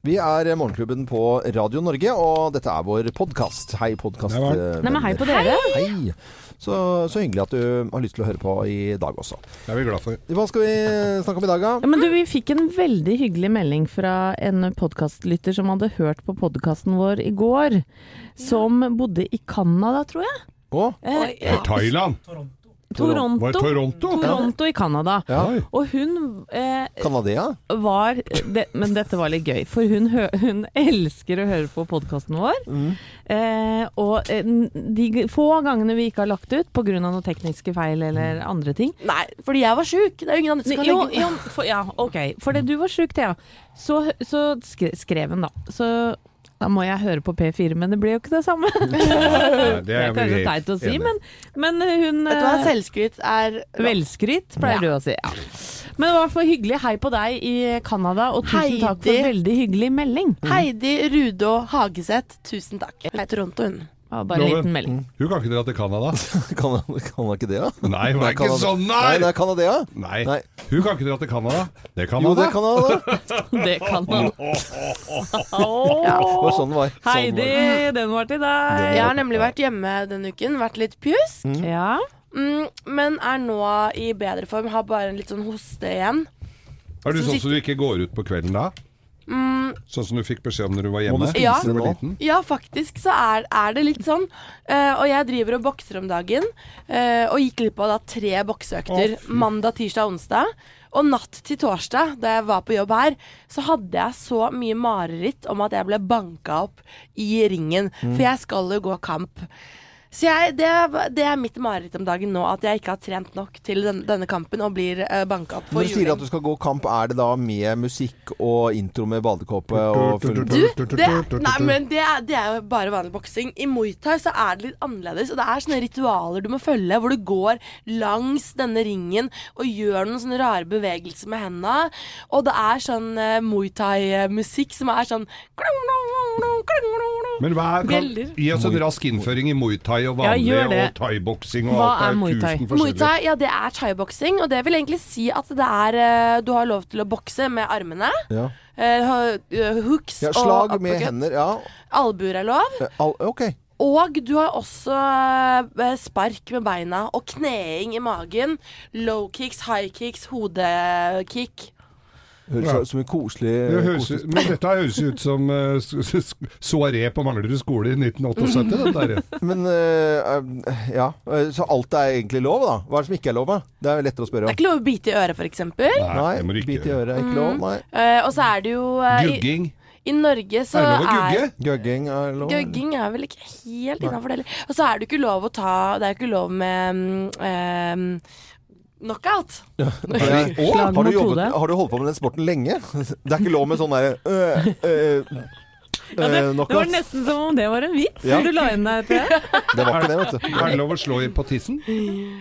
Vi er Morgenklubben på Radio Norge, og dette er vår podkast. Hei, podkast. Eh, Nei, men hei på dere. Hei. Så, så hyggelig at du har lyst til å høre på i dag også. Det er vi glad for. Hva skal vi snakke om i dag, da? Ja, men du, Vi fikk en veldig hyggelig melding fra en podkastlytter som hadde hørt på podkasten vår i går. Som bodde i Canada, tror jeg. Å? Eh, ja. Thailand? Toronto. Var Toronto? Toronto i Canada. Ja. Og hun eh, Canadea? var det, Men dette var litt gøy, for hun, hun elsker å høre på podkasten vår. Eh, og eh, de få gangene vi ikke har lagt ut pga. noen tekniske feil eller andre ting Nei, fordi jeg var sjuk. Det er jo ingen andre som kan legge jo, for, ja, ok. Fordi du var sjuk, Thea. Så, så skrev hun, da. Så da må jeg høre på P4, men det blir jo ikke det samme. Ja, Det det er kanskje teit å si, men, men hun Vet du hva, eh, selvskryt er Velskryt, pleier Ja. du å si. Ja. Men det var for hyggelig. Hei på deg i Canada, og tusen takk for en veldig hyggelig melding. Heidi Rudå Hageseth, tusen takk. Hei, er Toronto, hun. Ja, bare en liten melding. Hun kan ikke dra til Canada. Kan hun ikke det, da? Nei, hun er ikke sånn, Nei, nei! det er Canadea. Nei. Nei. Hun kan ikke dra til Canada. Det kan Jo, det da. kan da. Det kan man. Det var sånn det var. Sånn Heidi, var den var til deg. Jeg har nemlig vært hjemme denne uken, vært litt pjusk. Ja. Mm, men er nå i bedre form. Har bare en litt sånn hoste igjen. Er du sånn som du ikke går ut på kvelden da? Sånn som du fikk beskjed om når du var hjemme? du Ja. Du var liten? Ja, faktisk så er, er det litt sånn. Uh, og jeg driver og bokser om dagen. uh, og gikk glipp av da tre bokseøkter mandag, tirsdag onsdag. Og natt til torsdag, da jeg var på jobb her, så hadde jeg så mye mareritt om at jeg ble banka opp i ringen. For jeg skal jo gå kamp. Så jeg, det, det er mitt mareritt om dagen nå, at jeg ikke har trent nok til den, denne kampen og blir uh, banka opp for Når du sier at du skal gå kamp, er det da med musikk og intro med badekåpe og full Du, det, nei, men det er, det er jo bare vanlig boksing. I Muay Thai så er det litt annerledes. Og det er sånne ritualer du må følge, hvor du går langs denne ringen og gjør noen sånne rare bevegelser med henda. Og det er sånn uh, Muay Thai-musikk som er sånn Men hva er, kan, gi oss en rask innføring i Muay Thai og Ja, vanlig ja, det. og thaiboksing og Hva alt. er Muay Thai? Muay Thai, ja, det er thaiboksing, og det vil egentlig si at det er eh, Du har lov til å bokse med armene. Ja. Uh, eh, hooks ja, og slag med hender. Ja. Albuer er lov. Al ok. Og du har også spark med beina og kneing i magen. Low kicks, high kicks, hodekick. Høres Ja. ut som en koselig, Det høres, koselig men dette høres ut som uh, soaré på Manglerud skole i 1978. Dette her. Men øh, ja, så alt er egentlig lov, da? Hva er det som ikke er lov, da? Det er lettere å spørre om. Det er ikke lov å bite i øret, f.eks. Nei, nei bite i øret er ikke lov. Nei. Uh, og så er det jo uh, Gugging. I Norge så Er det lov å er gugge? Gugging er lov. Gugging er vel ikke helt innafor det heller. Og så er det jo ikke lov å ta Det er jo ikke lov med um, eh, knockout. Ja. Å, Slag Har du, jobbet, har du holdt på med den sporten lenge? Det er ikke lov med sånn derre øh, øh, Ja, det, øh, det var nesten som om det var en vits Ja. du la inn der. Det var ikke det, vet du. Er det lov å slå på tissen?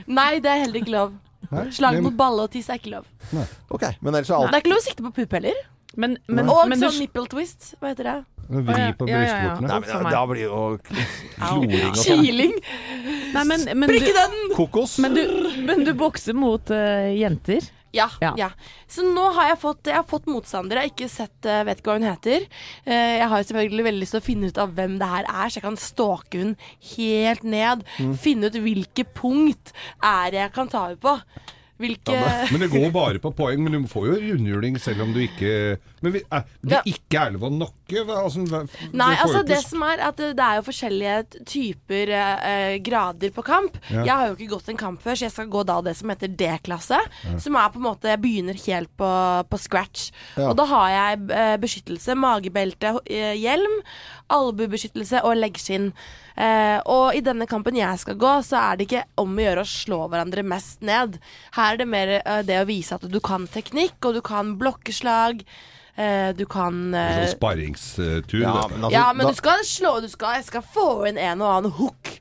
Nei, det er heller ikke lov. Nei, Slag mot balle og tiss er ikke lov. Ok, Men ellers er alt Det er ikke lov å sikte på pupp heller. Men, men, Og men du sånn nipple twist. Hva heter det? Vri på Ja, ja, ja. brystvortene. Nei, men da blir jo kloring og sånn. Kiling. Nei, men, men, Prikke den! Kokos. men, du, men du bokser mot uh, jenter. Ja, Ja. ja. Så nå har jeg fått, jeg har fått motstandere. Jeg har ikke sett, uh, vet ikke hva hun heter. Uh, jeg har selvfølgelig veldig lyst til å finne ut av hvem det her er, så jeg kan stalke hun helt ned. Finne ut hvilke punkt er jeg kan ta henne på. Hvilke Men det går bare på poeng. Men du får jo rundhjuling selv om du ikke Men vi, er, det Ja. ikke er lov å hva- Altså, Nei, altså det som er at det det er jo forskjellige typer eh, grader på kamp. Ja. Jeg har jo ikke gått en kamp før, så jeg skal gå da det som heter D-klasse. Som er på en måte Jeg begynner helt på, på scratch. Ja. Og da har jeg eh, beskyttelse, magebelte, eh, hjelm, albuebeskyttelse og leggskinn. Eh, og i denne kampen jeg skal gå, så er det ikke om å gjøre å slå hverandre mest ned. Her er det mer eh, det å vise at du kan teknikk, og du kan blokkeslag. Eh, du kan eh, Sånn sparringstur. Ja, men altså, ja, men da, du skal slå, du skal, jeg skal få inn en og annen hook.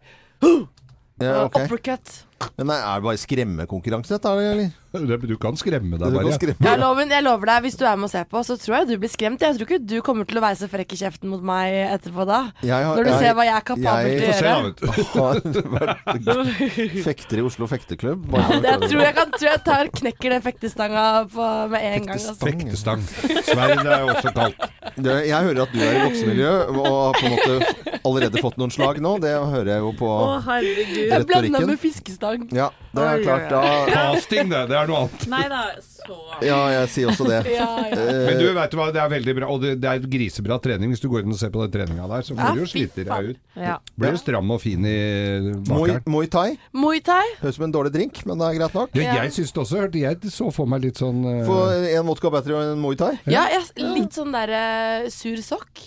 ja, okay. Uppercut. Men er det bare skremmekonkurranse dette, eller? Det- Du kan skremme deg bare. skremme. Ja, loven, jeg lover deg, hvis du er med og ser på, så tror jeg du blir skremt. Jeg tror ikke du kommer til å være så frekk i kjeften mot meg etterpå da. Har- Når du jeg- ser hva jeg er kapabel jeg- til å gjøre. vet. Har vært fekter i Oslo fekteklubb. Bare- Jeg tror jeg, kan, tror jeg tar, knekker den fektestanga på, med en gang. Altså. Fektestang. Sverd er også kalt. Det, jeg hører at du er i voksemiljø og har på en måte allerede fått noen slag nå. Det hører jeg jo på Å, herregud. Jeg blanda retorikken. med fiskestang. Ja, det er klart. Da Casting, det. Det er noe annet. Nei da, så Ja, jeg sier også det. Ja, ja. Eh, Men du, vet du hva, det er veldig bra, og det, det er grisebra trening. Hvis du går inn og ser på den treninga der, så Ja, blir du jo sliter deg ut. Ja. Blir jo stram og fin i Muay, bakeren. Muay Thai. Muay thai. Høres ut som en dårlig drink, men det er greit nok. Ja, Ja. jeg syns det også. hørte Jeg så for meg litt sånn uh... Få en vodka battery og en Muay Thai. Ja, jeg, litt sånn derre sur sokk.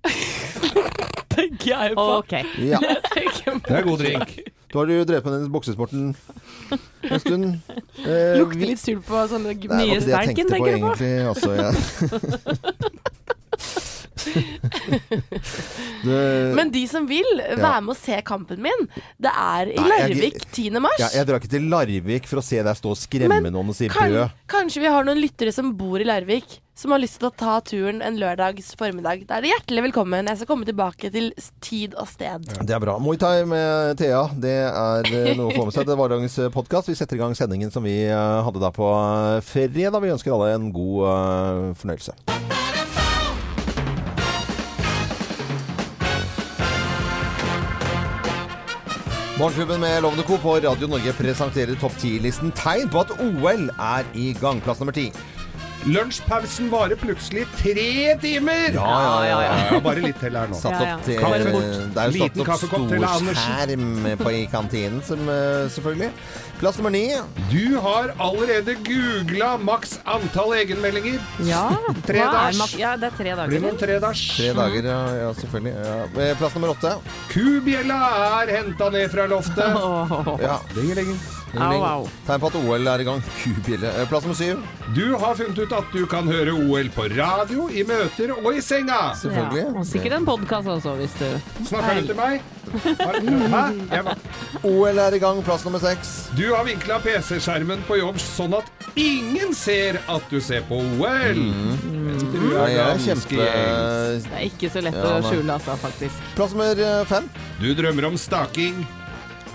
Tenker jeg på. Okay. Ja. Det er god drink. Da har jo drevet med den boksesporten en stund. Eh, Lukter litt sur på sånne Det tenker du på? det jeg ikke tenkte på tenkte du på? egentlig. Altså, ja. det, Men de som vil være med å se kampen min, det er i Larvik 10. mars. ja, jeg drar ikke til Larvik for å se deg stå og skremme Men noen og si Kan, brød. kanskje vi har noen lyttere som bor i Larvik, som har lyst til å ta turen en lørdags formiddag. Da er det hjertelig velkommen. Jeg skal komme tilbake til tid og sted. Det er bra. Muay Thai med Thea, det er eh, noe å få med seg. Det var dagens podkast. Vi setter i gang sendingen som vi eh, hadde da på eh, fredag. Vi ønsker alle en god uh, fornøyelse. Morgenklubben med Lovende Co. på Radio Norge presenterer topp 10-listen tegn på at OL er i gang. Plass nummer ti. Lunsjpausen varer plutselig tre timer! Ja, ja, ja, ja. Ja, bare litt til her nå. Satt opp til Kaffe bort. Det er jo Liten satt opp stor skjerm på i kantinen, som, eh, selvfølgelig. Plass nummer ni. Du har allerede googla maks antall egenmeldinger. Ja. Tre er mak- Ja, det er tre Blir dager. noen tre dags. Tre dager, ja, ja selvfølgelig. Ja. Eh, Plass nummer åtte. Kubjella er henta ned fra loftet. Oh. Ja. Ringer, ringer. Au, au. Tegn på at OL er i gang. Kubjelle. Eh, Plass nummer syv. Du har funnet ut at du kan høre OL på radio, i møter og i senga. Selvfølgelig. Ja, og sikkert en podkast også, hvis du Snakker du til meg? Hæ? Jeg var... OL er i gang. Plass nummer seks. Du har vinkla PC-skjermen på jobb sånn at ingen ser at du ser på OL. Du Nei, er jeg er ganske kjempe... gjeng. Det er ikke så lett Ja, å nei. skjule, altså, faktisk. Plass nummer eh, fem. Du drømmer om staking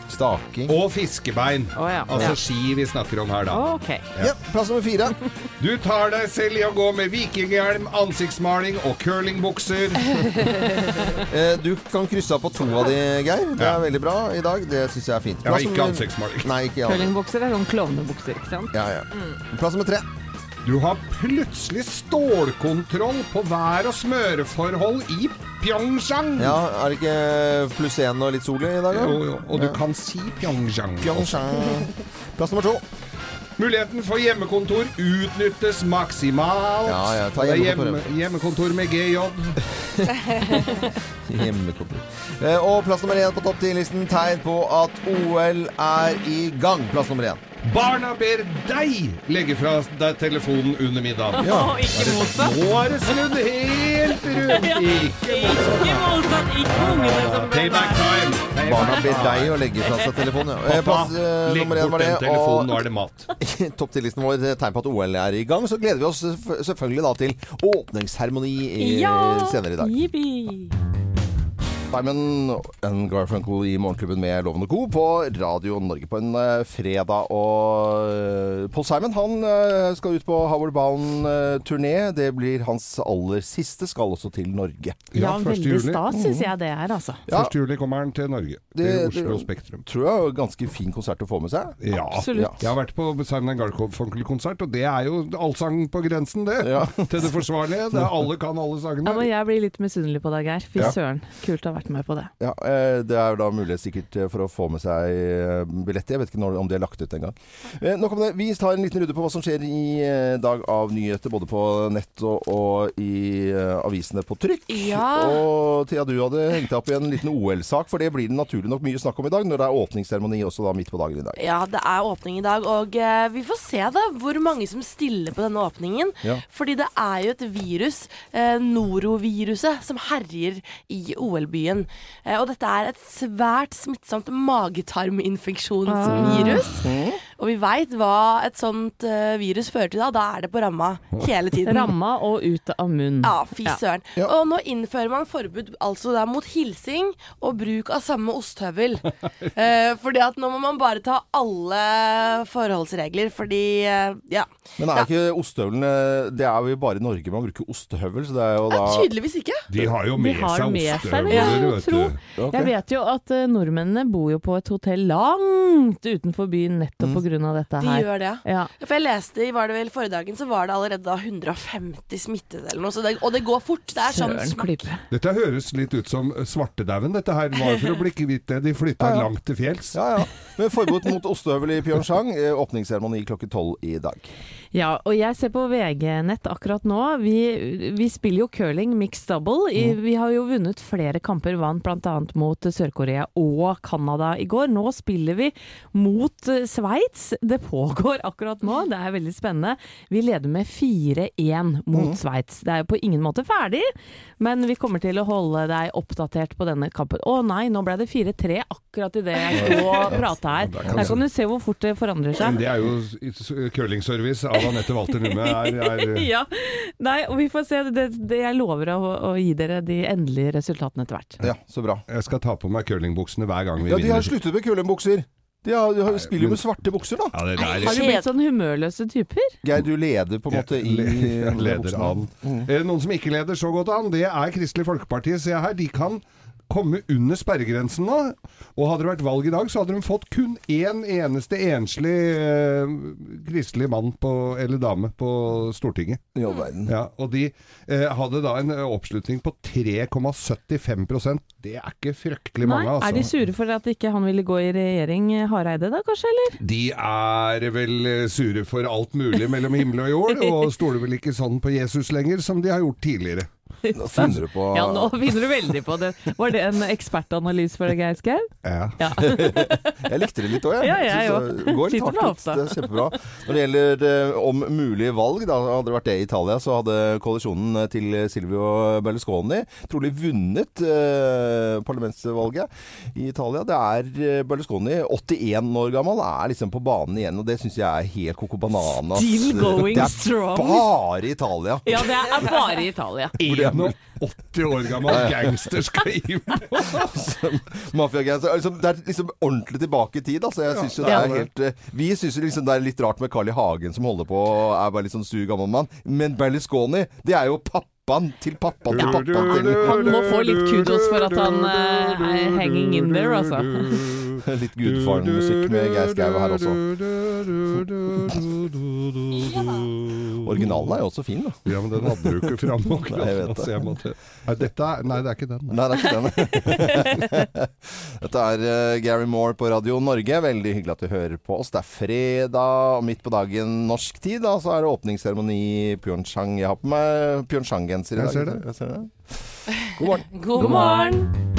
Staking. og fiskebein. Å ja. Altså ja. ski vi snakker om her, da. Ok. Ja, plass nummer fire. Du tar deg selv i å gå med vikinghjelm, ansiktsmaling og curlingbukser. Eh, Du kan krysse av på to av de, Geir. Det Ja. er veldig bra i dag. Det syns jeg er fint. Jeg har Plass ikke nummer- ansiktsmaling. Nei, ikke jeg. Curlingbukser er sånn klovnebukser, ikke sant? Ja, ja. Plass nummer tre. Du har plutselig stålkontroll på vær- og smøreforhold i Pyeongchang. Ja, Er det ikke pluss én og litt sol i dag, da? Jo, jo, og du kan si Pyeongchang. Pyeongchang. Plass nummer to. Muligheten for hjemmekontor utnyttes maksimalt. Ja, ja, ta hjemmekontor. hjemme, hjemmekontor med GJ. Hjemmekontor. Eh, Og plass nummer én på topp 10-listen. Tegn på at OL er i gang. Plass nummer én. Barna ber deg legge fra deg telefonen under middagen. Ja. Og ikke motsatt. Nå er det snudd helt rundt. Ikke motsatt. Ikke motsatt, ikke ungene som ber Payback time. Payback Barna ber deg å legge fra seg telefonen. Ja. Eh, Pappa, Pass, eh, legg bort var det. den telefonen, nå er det mat. topp 10-listen vår eh, tegn på at OL er i gang. Så gleder vi oss selvfølgelig da til åpningsseremoni Ja! senere i dag. Jippi. Simon and Garfunkel i Morgenklubben med Loven og Co. på Radio Norge på en eh, fredag. Og uh, Paul Simon han eh, skal ut på Howard Bound-turné. det blir hans aller siste. Skal også til Norge. Ja, Ja, veldig juli. stas syns jeg det er, altså. Ja. 1. juli kommer han til Norge. Det- til Oslo det- Spektrum. Tror jeg er en ganske fin konsert å få med seg. Ja, Absolutt. Jeg har vært på Simon Garfunkel-konsert, og det er jo allsang på grensen, det. Ja. Til det forsvarlige. Det er alle kan alle Ja, sangene. men jeg blir litt misunnelig på deg, Geir. Fy Ja. søren. Kult det har vært med på det. Ja, eh, Det er da mulighet sikkert eh, for å få med seg eh, billetter. Jeg vet ikke når, om de er lagt ut engang. Nok om det. Vi tar en liten runde på hva som skjer i dag av nyheter, både på nett og, og i avisene på trykk. Ja. Og Thea, du hadde hengt deg opp i en liten OL-sak, for det blir det naturlig nok mye snakk om i dag, når det er åpningsseremoni også da midt på dagen i dag. Ja, det er åpning i dag, og vi får se da hvor mange som stiller på denne åpningen. Ja. Fordi det er jo et virus, noroviruset, som herjer i OL-byen. Dagen. Eh, og dette er et svært smittsomt magetarminfeksjonsvirus. Og vi veit hva et sånt uh, virus fører til da. Da er det på ramma hele tiden. Ramma og ut av munnen. Ja, fy søren. Ja. Og nå innfører man forbud altså da mot hilsing og bruk av samme ostehøvel. uh, fordi at nå må man bare ta alle forholdsregler, fordi uh, ja. Men er ikke ostehøvlene Det er jo bare i Norge man bruker ostehøvel, så det er jo da ja, tydeligvis ikke. De har jo med har seg ostehøvler, jeg vet du. Okay. Jeg vet jo at nordmennene bor jo på et hotell langt utenfor byen nettopp på grunn av dette her. De gjør det. Ja. For jeg leste i var det vel forrige dagen, så var det allerede da 150 smittede eller noe. Så det, og det går fort. Det er sånn smakk. Dette høres litt ut som svartedauden. Dette her var for å bli kvitt det. De flytta Ja, ja. langt til fjells. Ja, ja. Men forbud mot ostehøvel i Pyeongchang. eh, Åpningsseremoni klokken tolv i dag. Ja, og jeg ser på VG-nett akkurat nå. Vi, vi spiller jo curling mixed double. I, Vi har jo vunnet flere kamper, vant bl.a. mot Sør-Korea og Canada i går. Nå spiller vi mot eh, Sveits. Det pågår akkurat nå, det er veldig spennende. Vi leder med 4-1 mot Sveits. Det er jo på ingen måte ferdig, men vi kommer til å holde deg oppdatert på denne kampen. Å nei, nå ble det 4-3 akkurat idet jeg sto og prata her. Der kan du se hvor fort det forandrer seg. Det er jo curlingservice av Anette Walter Numme. Er, er, ja. Nei, og vi får se. Det, det jeg lover å, å gi dere de endelige resultatene etter hvert. Ja, så bra. jeg skal ta på meg curlingbuksene hver gang vi vinner. Ja, de har sluttet med curlingbukser. De, har, de har, spiller jo med svarte bukser, da. Ja, det Har der de blitt sånn humørløse typer? Geir, du leder på en måte i leder an. Mm. Noen som ikke leder så godt an, det er Kristelig Folkeparti. Se her, de kan komme under sperregrensen nå. Og hadde det vært valg i dag, så hadde de fått kun én eneste enslig eh, kristelig mann på, eller dame på Stortinget. I all verden. Ja, og de eh, hadde da en eh, oppslutning på 3,75% Det er ikke fryktelig Nei, mange, altså. Er de sure for at ikke han ville gå i regjering, Hareide da, kanskje, eller? De er vel eh, sure for alt mulig mellom himmel og jord, og stoler vel ikke sånn på Jesus lenger som de har gjort tidligere. Da finner du på Ja, nå finner du veldig på det. Var det en ekspertanalyse for deg, Geir Skau? Ja. Ja. Jeg likte det litt òg, jeg. Ja, jeg Synes det Går litt hardt ut. Det er kjempebra. Når det gjelder eh, om mulige valg, da hadde det vært det i Italia, så hadde koalisjonen til Silvio Berlusconi trolig vunnet eh, parlamentsvalget i Italia. Det er eh, Berlusconi, 81 år gammel, er liksom på banen igjen, og det syns jeg er helt coco bananas. Still going strong. det er strong. bare Italia. Ja, det er bare i Italia. 81 år gammel gangster skal inn på Mafiagangster. Liksom, det er liksom ordentlig tilbake i tid. Altså. Jeg synes jo det er helt, eh, vi syns liksom det er litt rart med Carl I. Hagen som holder på og er bare litt sånn sur gammel mann. Men Berlusconi, det er jo pappaen til pappaen til pappaen til Han må få litt kudos for at han uh, er hanging in there, altså. Litt Gudfaren-musikk med Geir Skau her også. Originalen er jo også fin, da. Ja, men den hadde du ikke fram nok. Nei, jeg vet det. Altså, måtte... Nei, dette er... Nei, det er ikke den. Nei, det er ikke den. Dette er uh, Gary Moore på Radio Norge. Veldig hyggelig at du hører på oss. Det er fredag, og midt på dagen norsk tid, da, så er det åpningsseremoni i Pyeongchang. Jeg har på meg Pyeongchang-genser i dag. Jeg ser det. Jeg ser det. God morgen. God morgen!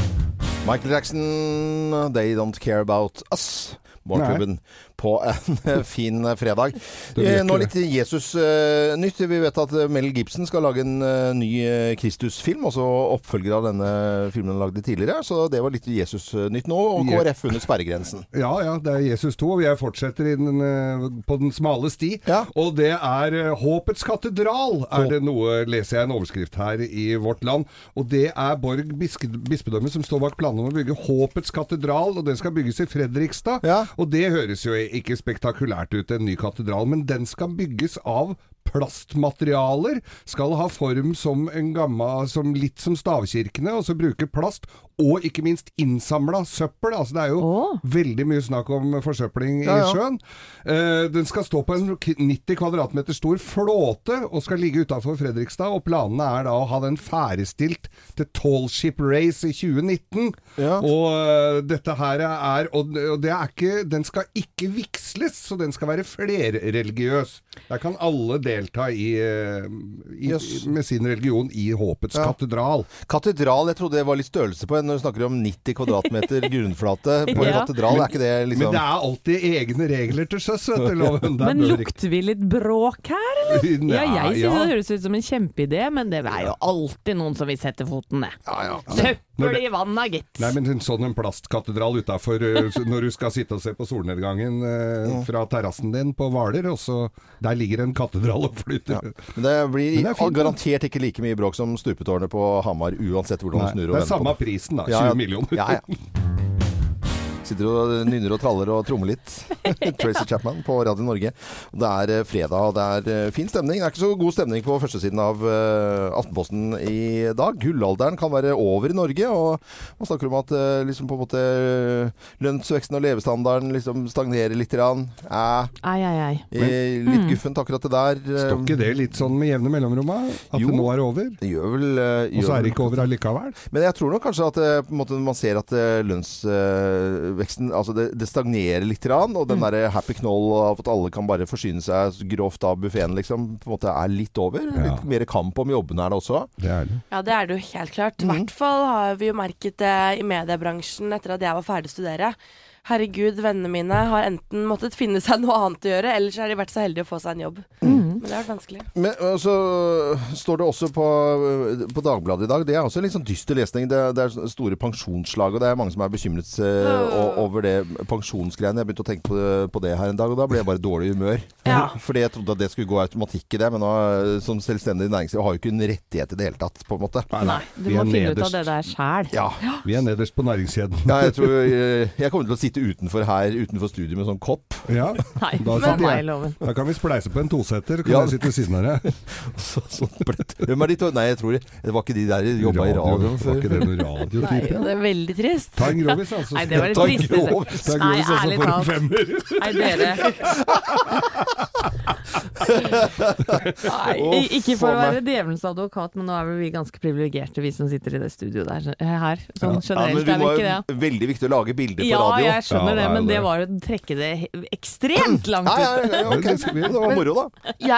Michael Jackson, They Don't Care About Us. Morgenklubben på en fin fredag. Det blir Eh, Nå litt Jesus-nytt. Vi vet at eh, Mel Gibson skal lage en eh, ny eh, Kristus-film, altså oppfølger av denne filmen han lagde tidligere. Så det var litt Jesus-nytt nå. Og KrF under sperregrensen. Ja, ja, det er Jesus 2, og jeg fortsetter den, eh, på den smale sti. Ja. Og det er eh, Håpets katedral, er det noe, leser jeg en overskrift her i Vårt Land. Og det er Borg bispedømme som står bak planene om å bygge Håpets katedral, og den skal bygges i Fredrikstad. Ja. Og det høres jo ikke spektakulært ut, en ny katedral, men den skal bygges av plastmaterialer. Skal ha form som en gammel, som litt som stavkirkene, og så bruke plast. Og ikke minst innsamla søppel. Altså det er jo oh. veldig mye snakk om forsøpling Ja, i sjøen. Eh, den skal stå på en 90 kvadratmeter stor flåte og skal ligge utafor Fredrikstad. Og planene er da å ha den ferdigstilt til Tallship Race i 2019. Ja. Og eh, dette her er Og, og det er ikke Den skal ikke vigsles, så den skal være flerreligiøs. Der kan alle delta i, eh, i, Yes. med sin religion i Håpets Ja. katedral. Katedral, jeg trodde det var litt størrelse på en når du snakker om 90 kvadratmeter grunnflate på en Ja. katedral. Er ikke det Men liksom det er alltid egne regler til sjøs, vet du, loven. Der Men lukter vi litt bråk her, eller? Ja, jeg synes ja. det høres ut som en kjempeidé, men det er jo alltid noen som vil sette foten ned. Ja, ja. Når det- Bli vann da, gitt. Nei, men en sånn en plastkatedral utafor når du skal sitte og se på solnedgangen eh, fra terrassen din på Hvaler, og så Der ligger en katedral og flyter. Men det blir Men det er fint, garantert ikke like mye bråk som stupetårnet på Hamar, uansett hvordan du snur det og er vender på samme prisen, da. 20 Ja, ja. millioner. Ja, ja. Sitter og nynner og traller og trommer litt. Tracy Chapman på Radio Norge. Det er eh, fredag, og det er eh, fin stemning. Det er ikke så god stemning på førstesiden av eh, Aftenposten i dag. Gullalderen kan være over i Norge, og man snakker om at liksom på en måte lønnsveksten og levestandarden liksom stagnerer litt. Grann. Eh, Ai, ai, ai. eh, litt guffent akkurat det der. Står ikke det litt sånn med jevne mellomrom? At Jo. det nå er over? Det gjør vel Og så er det ikke over allikevel? Men jeg tror nok kanskje at på en måte, man ser at eh, lønnsveksten Altså det, det stagnerer litt, og den der happy knoll av at alle kan bare forsyne seg grovt av buffeen, liksom, på en måte er litt over. Ja. Litt mer kamp om jobbene er det også. Det er det. Ja, det er det jo helt klart. I hvert fall har vi jo merket det i mediebransjen etter at jeg var ferdig å studere. Herregud, vennene mine har enten måttet finne seg noe annet å gjøre, eller så har de vært så heldige å få seg en jobb. Men det har vært vanskelig. Men så står det også på, øh, på Dagbladet i dag, det er også litt sånn dyster lesning. Det, det er store pensjonsslag, og det er mange som er bekymret uh, over det pensjonsgreiene. Jeg begynte å tenke på det, på det her en dag, og da ble jeg bare i dårlig humør. Ja. Fordi jeg trodde at det skulle gå automatikk i det, men nå, øh, som selvstendig næringsliv har jo ikke en rettighet i det hele tatt, på en måte. Nei, du må finne finne ut av det der sjæl. Ja. Vi er nederst på næringskjeden. Ja, jeg tror eh, Jeg kommer til å sitte utenfor her, utenfor studio med sånn kopp. Ja, Nei, Da men sitter jeg- loven. da kan vi spleise på en tosetter, kan Ja. jeg sitte ved siden av deg. Så, så. Hvem er de to? Nei, jeg tror det, det var ikke de der som jobba i radioen Var ikke det noen Nei, radiotype? det er veldig trist. Ta en grovis, altså. Nei, det var litt Ta trist. grov. det. Ta en Nei, altså, ærlig for en femmer. Nei, dere. Nei, ikke for å være djevelens advokat, men nå er vel vi ganske privilegerte, vi som sitter i det studioet der eh, her. Sånn generelt ja, er vi ikke det. veldig viktig å lage bilder på Ja, radio. jeg skjønner Ja, det, det men det var å trekke det ekstremt langt Nei, ut. ja, ja, ok. Det Det var moro, da.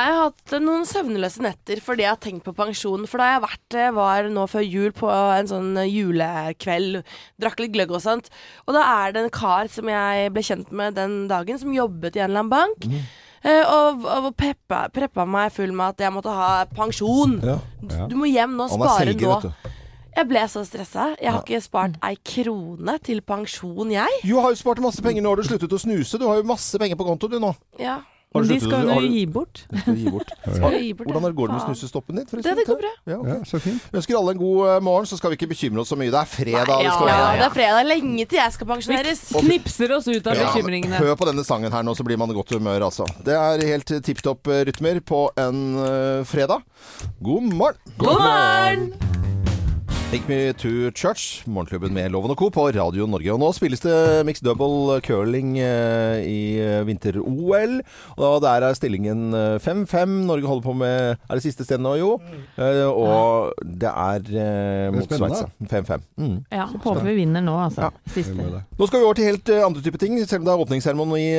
Jeg har hatt noen søvnløse netter fordi jeg har tenkt på pensjon. For da jeg vært, eh, var nå før jul på en sånn eh, julekveld, drakk litt gløgg og sånt. Og da er det en kar som jeg ble kjent med den dagen, som jobbet i en eller annen bank. Mm. eh, Og, og preppa, preppa meg full med at jeg måtte ha pensjon. Ja. Ja. Du må hjem nå, spare selger, nå. Jeg ble så stressa. Jeg har ikke spart ei krone til pensjon, jeg. Du har jo spart masse penger nå har du sluttet å snuse. Du har jo masse penger på konto du nå. Ja. Har du De skal jo gi bort. Hvordan går det med snusestoppen din? Det, det går bra. Ja, okay. Ja, så fint. Vi ønsker alle en god eh, morgen, så skal vi ikke bekymre oss så mye. Det er fredag. Nei, det ja, Ja, det er fredag lenge til jeg skal pensjoneres. Knipser oss ut av Ja, bekymringene. Hør på denne sangen her nå, så blir man i godt humør, altså. Det er helt tipp topp eh, rytmer på en eh, fredag. God morgen! God morgen! Take me to church, morgenklubben med Loven og Co. på Radio Norge. Og nå spilles det mixed double curling eh, i eh, vinter-OL. Og der er stillingen eh, 5-5. Norge holder på med Er det siste stedet nå, jo? Eh, og det er eh, mot. Sveits. 5-5. Mm. Ja, håper vi vinner nå, altså. Ja. Siste. Nå skal vi over til helt eh, andre type ting. Selv om det er åpningsseremoni i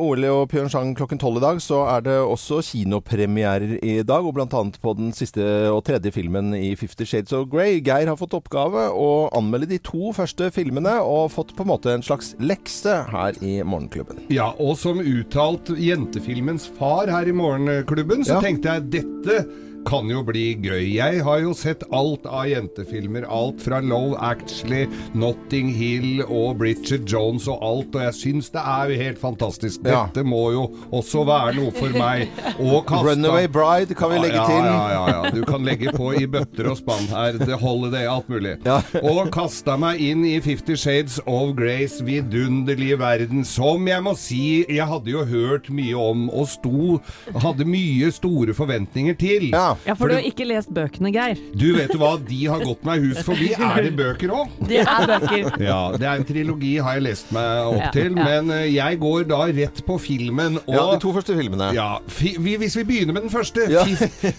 OL og Pyeongchang klokken tolv i dag, så er det også kinopremierer i dag. Og blant annet på den siste og tredje filmen i Fifty Shades of Grey. Geir har fått oppgave å anmelde de to første filmene, og fått på en måte en slags lekse her i Morgenklubben. Ja, og som uttalt jentefilmens far her i Morgenklubben, så Ja. tenkte jeg dette kan jo bli gøy. Jeg har jo sett alt av jentefilmer. Alt fra Love Actually, Notting Hill og Bridget Jones og alt. Og jeg syns det er jo helt fantastisk. Ja. Dette må jo også være noe for meg. Og kasta Runaway Bride kan vi legge ja, til. Ja, ja, ja. Du kan legge på i bøtter og spann her. The Holiday, alt mulig. Ja. og kasta meg inn i Fifty Shades of Grace, vidunderlige verden, som jeg må si jeg hadde jo hørt mye om og sto Hadde mye store forventninger til. Ja. Ja, for du har ikke lest bøkene, Geir. Du vet jo hva, de har gått meg hus forbi. Er det bøker òg? Det er bøker. Ja, det er en trilogi, har jeg lest meg opp Ja, til. ja. Men eh, jeg går da rett på filmen. Og Ja, de to første filmene. Ja, fi, vi, Hvis vi begynner med den første, Ja.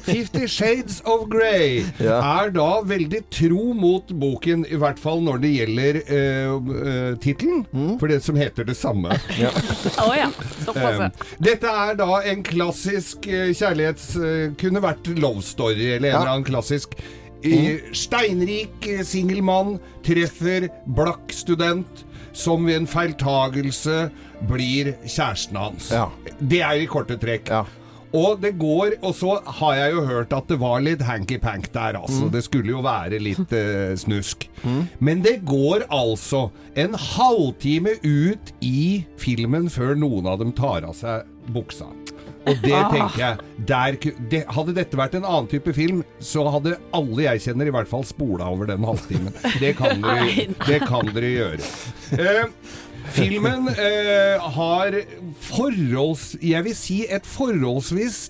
Fifty Shades of Grey, Ja. er da veldig tro mot boken, i hvert fall når det gjelder uh, tittelen, Mm. for det som heter det samme. Ja. Såpass. Eh, ja. dette er da en klassisk eh, kjærlighets... kunne vært love story, eller en eller annen klassisk. Eh, steinrik singelmann singel mann treffer blakk student som ved en feiltagelse blir kjæresten hans. Ja. Det er i korte trekk. Ja. Og det går Og så har jeg jo hørt at det var litt hanky-pank der, altså. Det skulle jo være litt eh, snusk. Men det går altså en halvtime ut i filmen før noen av dem tar av seg buksa. Og det tenker jeg der, det, Hadde dette vært en annen type film, så hadde alle jeg kjenner i hvert fall spola over den halvtimen. Det kan dere, det kan dere gjøre. Eh, filmen eh, har forholds... Jeg vil si et forholdsvis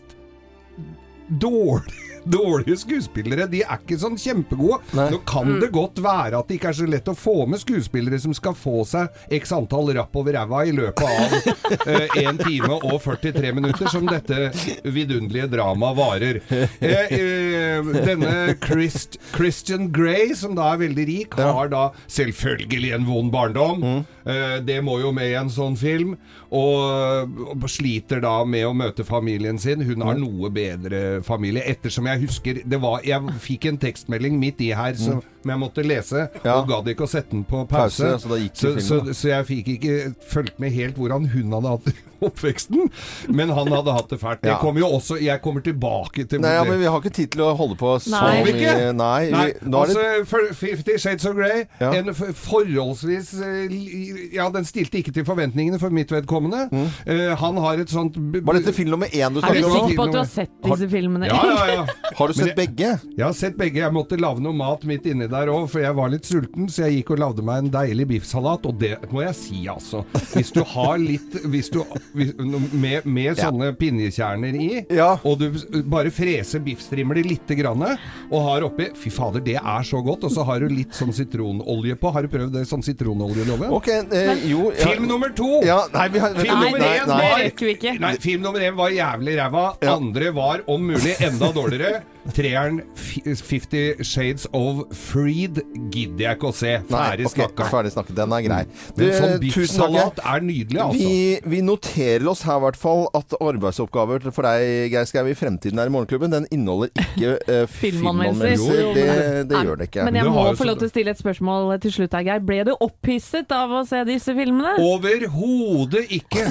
dårlig Dårlige skuespillere. De er ikke sånn kjempegode. Nei. Nå kan det godt være at det ikke er så lett å få med skuespillere som skal få seg x antall rapp over ræva i løpet av 1 time og 43 minutter, som dette vidunderlige dramaet varer. Uh, uh, denne Christ, Christian Grey, som da er veldig rik, har da selvfølgelig en vond barndom. Eh, det må jo med i en sånn film. Og, og sliter da med å møte familien sin. Hun har noe bedre familie. Ettersom jeg husker det var, Jeg fikk en tekstmelding midt i her som jeg måtte lese, Ja. og gadd ikke å sette den på Pause, pause. så da gikk så, filmen, så, så jeg fikk ikke fulgt med helt hvordan hun hadde hatt oppveksten. Men han hadde hatt det fælt. Det Ja. kommer jo også Jeg kommer tilbake til Nei, ja, men vi har ikke tid til å holde på så Nei. Vi Nei. Nei, vi, nå er det altså for- Fifty Shades of Grey Ja. En forholdsvis eh, Ja, den stilte ikke til forventningene for mitt vedkommende. Eh, han har et sånt Var dette film nummer én du Er du snakket om? nå? sikker på at du har sett disse filmene? Ja, ja, ja. Har du sett jeg, begge? Jeg har sett begge. Jeg måtte lage noe mat midt inni der òg, for jeg var litt sulten. Så jeg gikk og lagde meg en deilig biffsalat, og det må jeg si, altså. Hvis du har litt hvis du, hvis, Med, med sånne pinjekjerner i, Ja. og du bare freser biffstrimler lite grann, og har oppi Fy fader, det er så godt. Og så har du litt sånn sitronolje på. Har du prøvd det sånn sitronoljelove? Okay, eh, jo ja. Film nummer to! Ja, nei, vi har Film Nei, nummer én nei. Nei, film nummer én var jævlig ræva. Ja. Andre var om mulig enda dårligere. Treeren Fi- Fifty Shades of Freed gidder jeg ikke å se. Ferdig okay, snakka. ferdig snakket. Den er grei. Men sånn biffsalat er nydelig, altså. Vi, vi noterer oss her i hvert fall at arbeidsoppgaver for deg, Geir Skau, i fremtiden her i Morgenklubben, den inneholder ikke uh, Filmanmeldelser. filmanmeldelser. Det, det gjør det ikke. Men jeg må få lov til å stille et spørsmål til slutt her, Geir. Ble du opphisset av å se disse filmene? Overhodet ikke.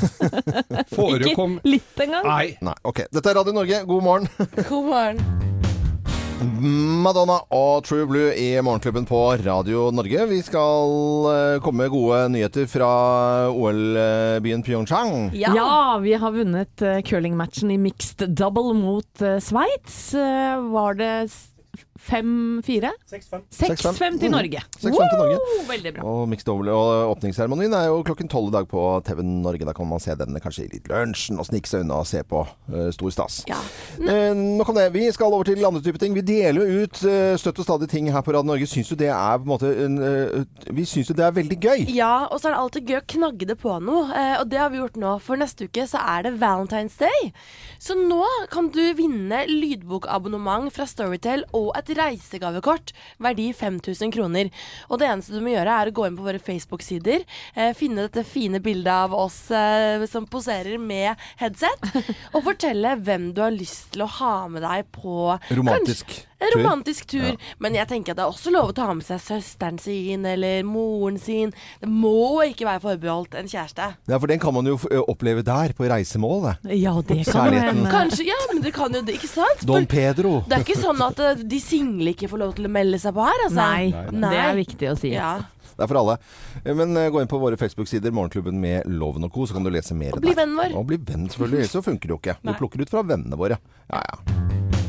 Forekom Ikke litt engang? Nei. Nei, ok. Dette er Radio Norge, god morgen. God morgen. Madonna og True Blue i Morgenklubben på Radio Norge. Vi skal eh, komme med gode nyheter fra OL-byen Pyeongchang. Ja. Ja, vi har vunnet uh, curlingmatchen i mixed double mot uh, Sveits. Eh, var det 5-4? 6-5. 6-5 til Mm. Norge. 6-5 til Norge. Veldig bra. Og mixed double og åpningsseremonien er jo klokken tolv i dag på TV Norge. Da kan man se den kanskje i litt lunsjen og snike seg unna og se på Uh, stor stas. Ja. Eh, nok om det. Vi skal over til andre typer ting. Vi deler jo ut uh, støtt og stadig ting her på Radio Norge. Syns du det er på en måte eh, Vi syns jo det er veldig gøy. Ja, og så er det alltid gøy å knagge det på noe. Eh, og det har vi gjort nå. For neste uke så er det Valentine's Day. Så nå kan du vinne lydbokabonnement fra Storytel og et reisegavekort verdi 5000 kroner. Og det eneste du må gjøre, er å gå inn på våre Facebook-sider, eh, finne dette fine bildet av oss eh, som poserer med headset, og fortelle hvem du har lyst til å ha med deg på Romantisk kanskje- en romantisk tur. Men jeg tenker at det er også lov å ta med seg søsteren sin eller moren sin. Det må ikke være forbeholdt en kjæreste. Ja, for den kan man jo oppleve der, på reisemål. Det. Ja, det kan jo Kanskje, ja, men det kan jo det, ikke sant? Don Pedro. det er ikke sånn at de single ikke får lov til å melde seg på her, altså. Nei, det er viktig å si. Ja. Det er for alle. Men gå inn på våre Facebook-sider, Morgenklubben med Loven og Co., så kan du lese mer Og bli vennen vår. Og bli venn, selvfølgelig. Så funker det jo ikke. Vi plukker ut fra vennene våre. Ja, ja.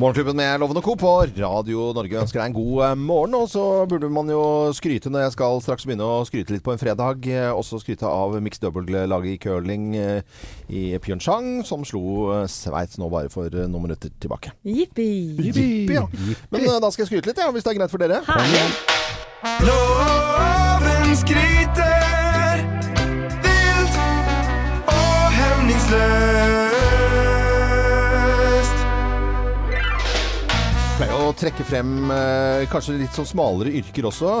Morgenklubben med Loven og Co. på Radio Norge ønsker deg en god eh, morgen. Og så burde man jo skryte når jeg skal straks begynne å skryte litt på en fredag. eh, Også skryte av mixed double-laget i curling eh, i Pyeongchang, som slo Sveits nå bare for noen minutter tilbake. Jippi. Jippi, ja. Men da skal jeg skryte litt, ja, hvis det er greit for dere. Herlig. Loven skryter vilt og hemningsløst. Trekke frem eh, kanskje litt sånn smalere yrker også,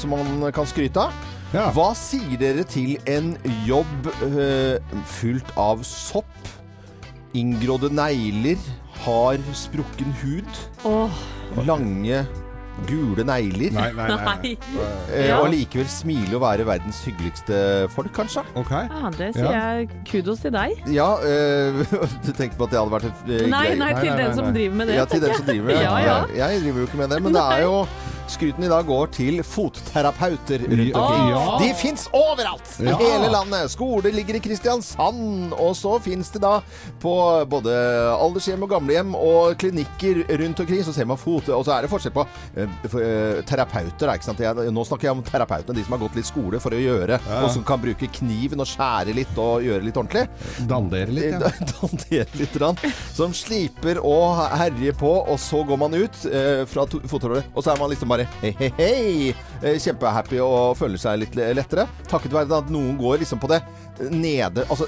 som man kan skryte av. Ja. Hva sier dere til en jobb eh, fylt av sopp, inngrodde negler, hard sprukken hud, oh. lange gule negler. Nei, nei, nei. Eh, Ja. Og likevel smile og være verdens hyggeligste folk, kanskje. Okay. Ja, det sier jeg kudos til deg. Ja, eh, du tenkte på at det hadde vært et eh, Nei, nei, til nei, nei, den som nei. driver med det. Ja, til den som driver med det. Ja, ja. Jeg driver jo ikke med det, men det er jo Skryten i dag går til fotterapeuter rundt omkring. Ja. De fins overalt i Ja. hele landet. Skoler ligger i Kristiansand. Og så fins det da på både aldershjem og gamlehjem og klinikker rundt omkring. Så ser man fot... Og så er det forskjell på uh, terapeuter. Ikke sant? Jeg, nå snakker jeg om terapeutene, de som har gått litt skole for å gjøre, Ja. og som kan bruke kniven og skjære litt og gjøre litt ordentlig. Dandere litt, ja. Dandere litt. rann, som sliper og herjer på, og så går man ut uh, fra to- og så er man liksom bare hei, hei, hei. Eh, kjempehappy og føler seg litt lettere. Takket være at noen går liksom på det nede Altså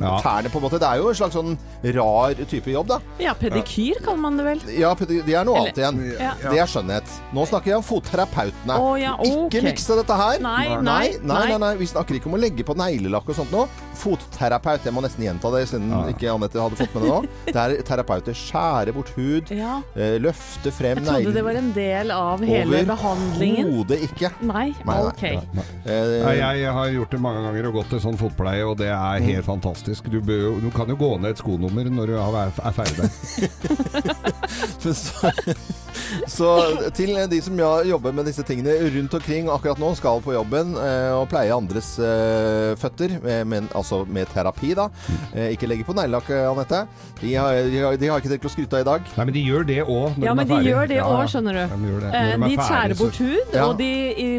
Ja. tærne, på en måte. Det er jo en slags sånn rar type jobb, da. Ja, pedikyr kaller man det vel. Ja, det er noe annet igjen. Ja. Det er skjønnhet. Nå snakker jeg om fotterapeutene. Å, ja, ok. Ikke mikse dette her. Nei, nei, nei, nei, nei. nei. Vi snakker ikke om å legge på neglelakk og sånt nå. Fotterapeut. Jeg må nesten gjenta det, siden Ja. ikke Anette hadde fått med det nå. Det er terapeuter. Skjære bort hud. Ja. eh, Løfte frem Jeg trodde det var en del av hele behandlingen. Overhodet ikke. Nei, Nei, nei, ok. Nei, jeg har gjort det mange ganger og gått til sånn fotpleie, og det er helt fantastisk. Du, bør, du kan jo gå ned et skonummer når du har- er ferdig så, så til de som jobber med disse tingene rundt omkring akkurat nå, skal på jobben eh, og pleie andres eh, føtter, eh, men, altså med terapi, da. Eh, ikke legge på neglelakk, eh, Anette. De har, de, har, de har ikke tenkt å skryte av i dag. Nei, men de gjør det òg Ja, de men de gjør det òg, ja. skjønner du. De, det. Eh, de De er skjærer bort hud, Ja. og de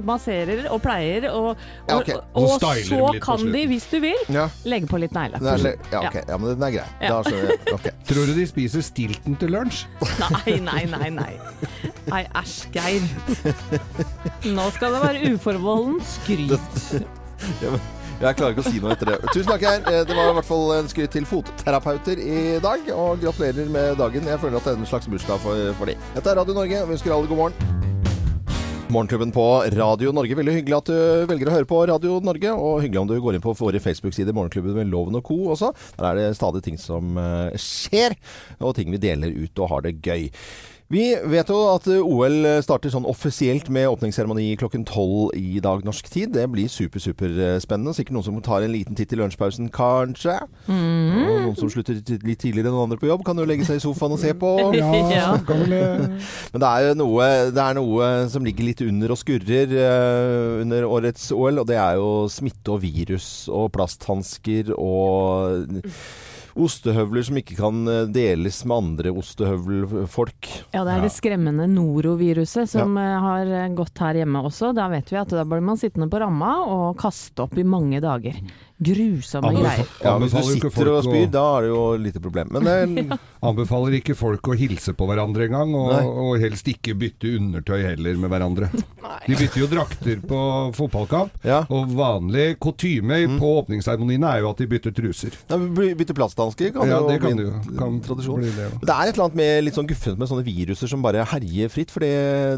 masserer og pleier, og, Ja, og. Og så og så kan de, hvis du vil, Ja, legge på litt neglelakk. det er, ja, ok. ja men den er grei. Ja. Da skjønner jeg. Ok. Tror du de spiser stilten til lunsj? Nei, nei, nei, nei. Nei, æsj, Geir. Nå skal det være uforbeholden skryt. Jeg klarer ikke å si noe etter det. Tusen takk, Geir. Eh, Det var i hvert fall en skryt til fotterapeuter i dag. Og gratulerer med dagen. Jeg føler at det er en slags bursdag for, for de. Dette er Radio Norge. og Vi ønsker alle god morgen. Morgenklubben på Radio Norge. Veldig hyggelig at du velger å høre på Radio Norge. Og hyggelig om du går inn på våre Facebook-sider, Morgenklubben med Loven og co. også. Der er det stadig ting som eh, skjer, og ting vi deler ut og har det gøy. Vi vet jo at eh, OL starter sånn offisielt med åpningsseremoni klokken tolv i dag norsk tid. Det blir super, super eh. Sikkert noen som tar en liten titt i lunsjpausen, kanskje. Mm. Og noen som slutter litt tidligere enn andre på jobb, kan jo legge seg i sofaen og se på. Ja. ja. eh, Men det er noe, det er noe som ligger litt under og skurrer uh, under årets OL, og det er jo smitte og virus og plasthansker og ostehøvler som ikke kan eh, deles med andre ostehøvelfolk. Ja, det er det skremmende noroviruset som ja. har eh, gått her hjemme også. Da vet vi at da blir man sittende på ramma og kaste opp i mange dager. Grusomme greier. Ja, hvis du sitter og spyr, da er det jo lite problem. Men det, Anbefaler ikke folk å hilse på hverandre engang, og, og helst ikke bytte undertøy heller med hverandre. De bytter jo drakter på fotballkamp, ja. og vanlig kutyme på åpningsseremoniene er jo at de bytter truser. Ja, bytter Bytte plasthansker kan Ja, jo det kan bli du Kan tradisjon. bli det, ja. Det er et eller annet med litt sånn guffent med sånne viruser som bare herjer fritt, fordi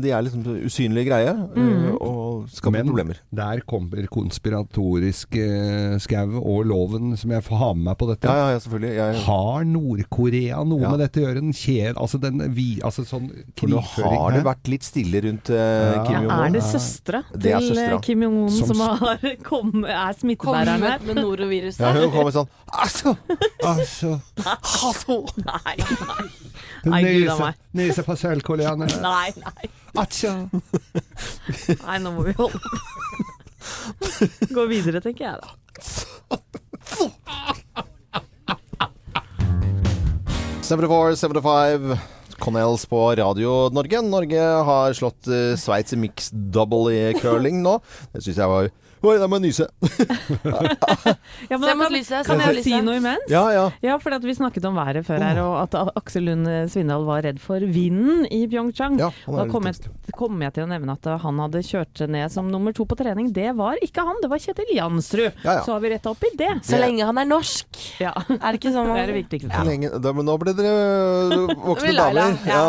de er liksom usynlige greier. Mm. og skaper Men problemer. der kommer konspiratorisk eh, skau og loven som jeg får ha med meg på dette. Ja, ja, ja selvfølgelig. Jeg, Har Nord-Korea noe Ja. med dette å gjøre? Den kjed, altså den vi, altså sånn for nå har det vært litt stille rundt eh, Ja. Kim Jong-un. er det søstera er til søstera. eh, Kim Jong-un Som som, har kom, er smittebæreren her? Med noroviruset. Ja, hun kommer sånn Altså! Altså, altså. Nei, nei. Nei, gud a nese, meg. nese på sølvkoreanerne. Nei, nei. Altså. Nei, nå må vi holde. Gå videre, tenker jeg da. 74, 75 Connells på Radio Norge. Norge har slått uh, Sveits i mixed double i curling nå. Det syns jeg var Oi, da må jeg nyse. Ja, men Se kan, kan jeg si noe imens? Ja, ja. Ja, for at vi snakket om været før her, og at Aksel Lund Svindal var redd for vinden i Pyeongchang. Ja, da kom jeg, kom jeg til å nevne at han hadde kjørt ned som nummer to på trening. Det var ikke han, det var Kjetil Jansrud. Ja, ja. Så har vi retta opp i det. Så lenge han er norsk. Ja, Er det ikke sånn det er det viktigste. Så lenge, da, men nå ble dere voksne damer. ja.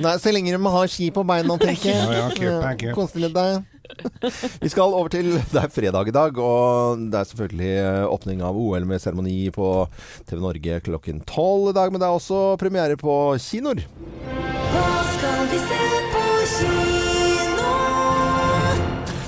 Nei, så lenge de har ski på beina, tenker jeg. Ja, ja, kupp er litt deg. Vi skal over til Det er fredag i dag, og det er selvfølgelig øh, åpning av OL med seremoni på TV Norge klokken tolv i dag. Men det er også premiere på kinoer. Hva skal vi se